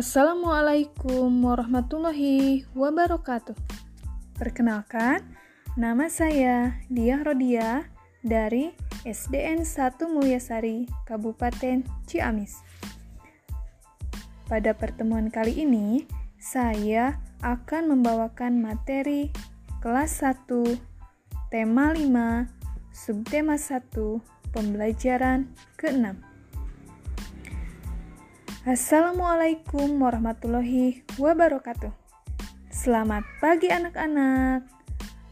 Assalamualaikum warahmatullahi wabarakatuh. Perkenalkan, nama saya Diah Rodia dari SDN 1 Mulyasari, Kabupaten Ciamis. Pada pertemuan kali ini, saya akan membawakan materi kelas 1, tema 5, subtema 1, pembelajaran ke-6. Assalamualaikum warahmatullahi wabarakatuh. Selamat pagi anak-anak.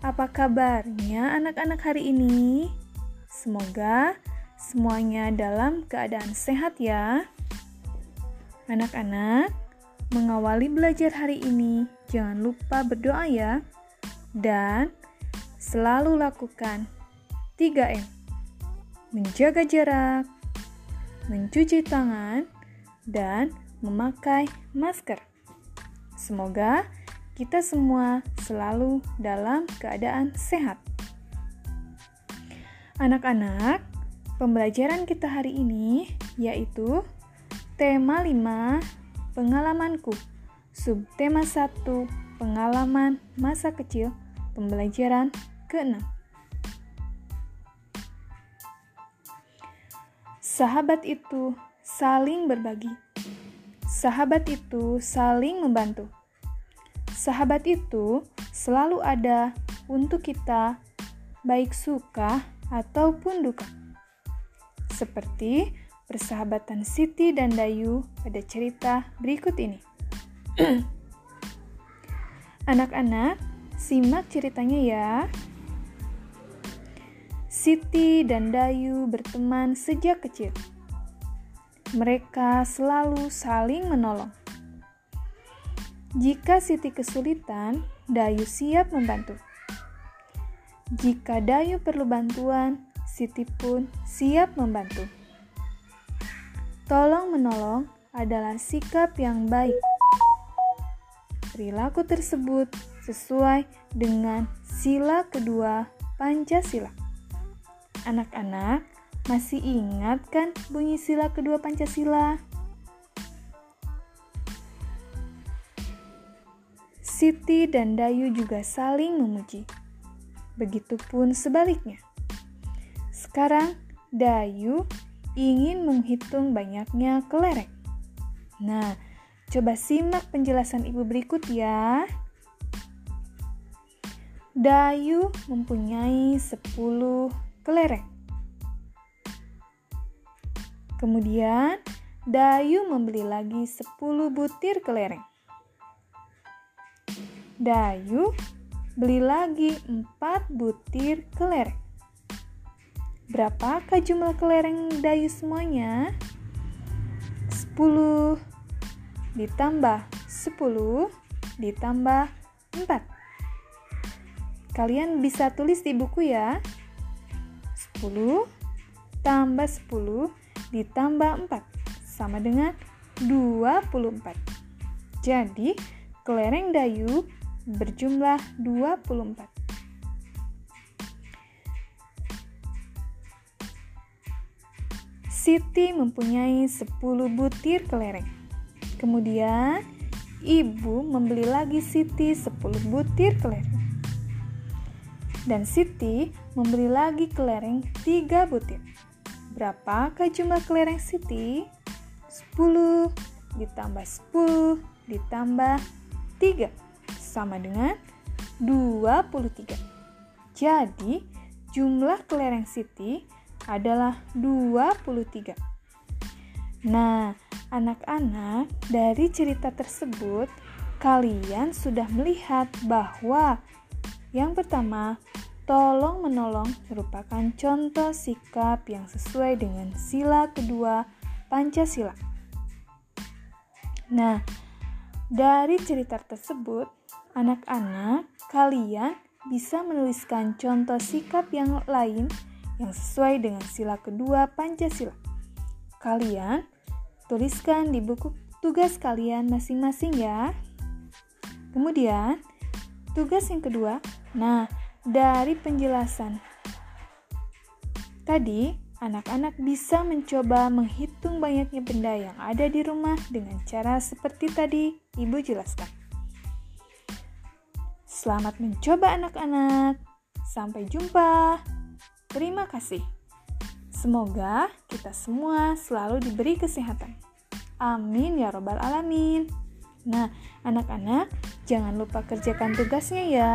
Apa kabarnya anak-anak hari ini? Semoga semuanya dalam keadaan sehat ya. Anak-anak, mengawali belajar hari ini jangan lupa berdoa ya. Dan selalu lakukan 3M. Menjaga jarak, mencuci tangan, dan memakai masker. Semoga kita semua selalu dalam keadaan sehat. Anak-anak, pembelajaran kita hari ini yaitu tema 5 pengalamanku, subtema 1 pengalaman masa kecil, pembelajaran ke-6. Sahabat itu saling berbagi. Sahabat itu saling membantu. Sahabat itu selalu ada untuk kita, baik suka ataupun duka. Seperti persahabatan Siti dan Dayu pada cerita berikut ini. Anak-anak, simak ceritanya ya. Siti dan Dayu berteman sejak kecil mereka selalu saling menolong. Jika Siti kesulitan, Dayu siap membantu. Jika Dayu perlu bantuan, Siti pun siap membantu. Tolong menolong adalah sikap yang baik. Perilaku tersebut sesuai dengan sila kedua Pancasila. Anak-anak, masih ingat kan bunyi sila kedua Pancasila? Siti dan Dayu juga saling memuji. Begitupun sebaliknya. Sekarang Dayu ingin menghitung banyaknya kelereng. Nah, coba simak penjelasan ibu berikut ya. Dayu mempunyai 10 kelereng. Kemudian, Dayu membeli lagi 10 butir kelereng. Dayu beli lagi 4 butir kelereng. Berapakah jumlah kelereng Dayu semuanya? 10 ditambah 10 ditambah 4. Kalian bisa tulis di buku ya. 10 tambah 10 ditambah 4 sama dengan 24. Jadi, kelereng Dayu berjumlah 24. Siti mempunyai 10 butir kelereng. Kemudian, ibu membeli lagi Siti 10 butir kelereng. Dan Siti membeli lagi kelereng 3 butir. Berapakah jumlah kelereng Siti? 10 ditambah 10 ditambah 3 sama dengan 23. Jadi, jumlah kelereng Siti adalah 23. Nah, anak-anak, dari cerita tersebut kalian sudah melihat bahwa yang pertama, Tolong menolong merupakan contoh sikap yang sesuai dengan sila kedua Pancasila. Nah, dari cerita tersebut, anak-anak kalian bisa menuliskan contoh sikap yang lain yang sesuai dengan sila kedua Pancasila. Kalian tuliskan di buku tugas kalian masing-masing ya. Kemudian, tugas yang kedua, nah dari penjelasan tadi Anak-anak bisa mencoba menghitung banyaknya benda yang ada di rumah dengan cara seperti tadi Ibu jelaskan. Selamat mencoba anak-anak. Sampai jumpa. Terima kasih. Semoga kita semua selalu diberi kesehatan. Amin ya robbal alamin. Nah, anak-anak, jangan lupa kerjakan tugasnya ya.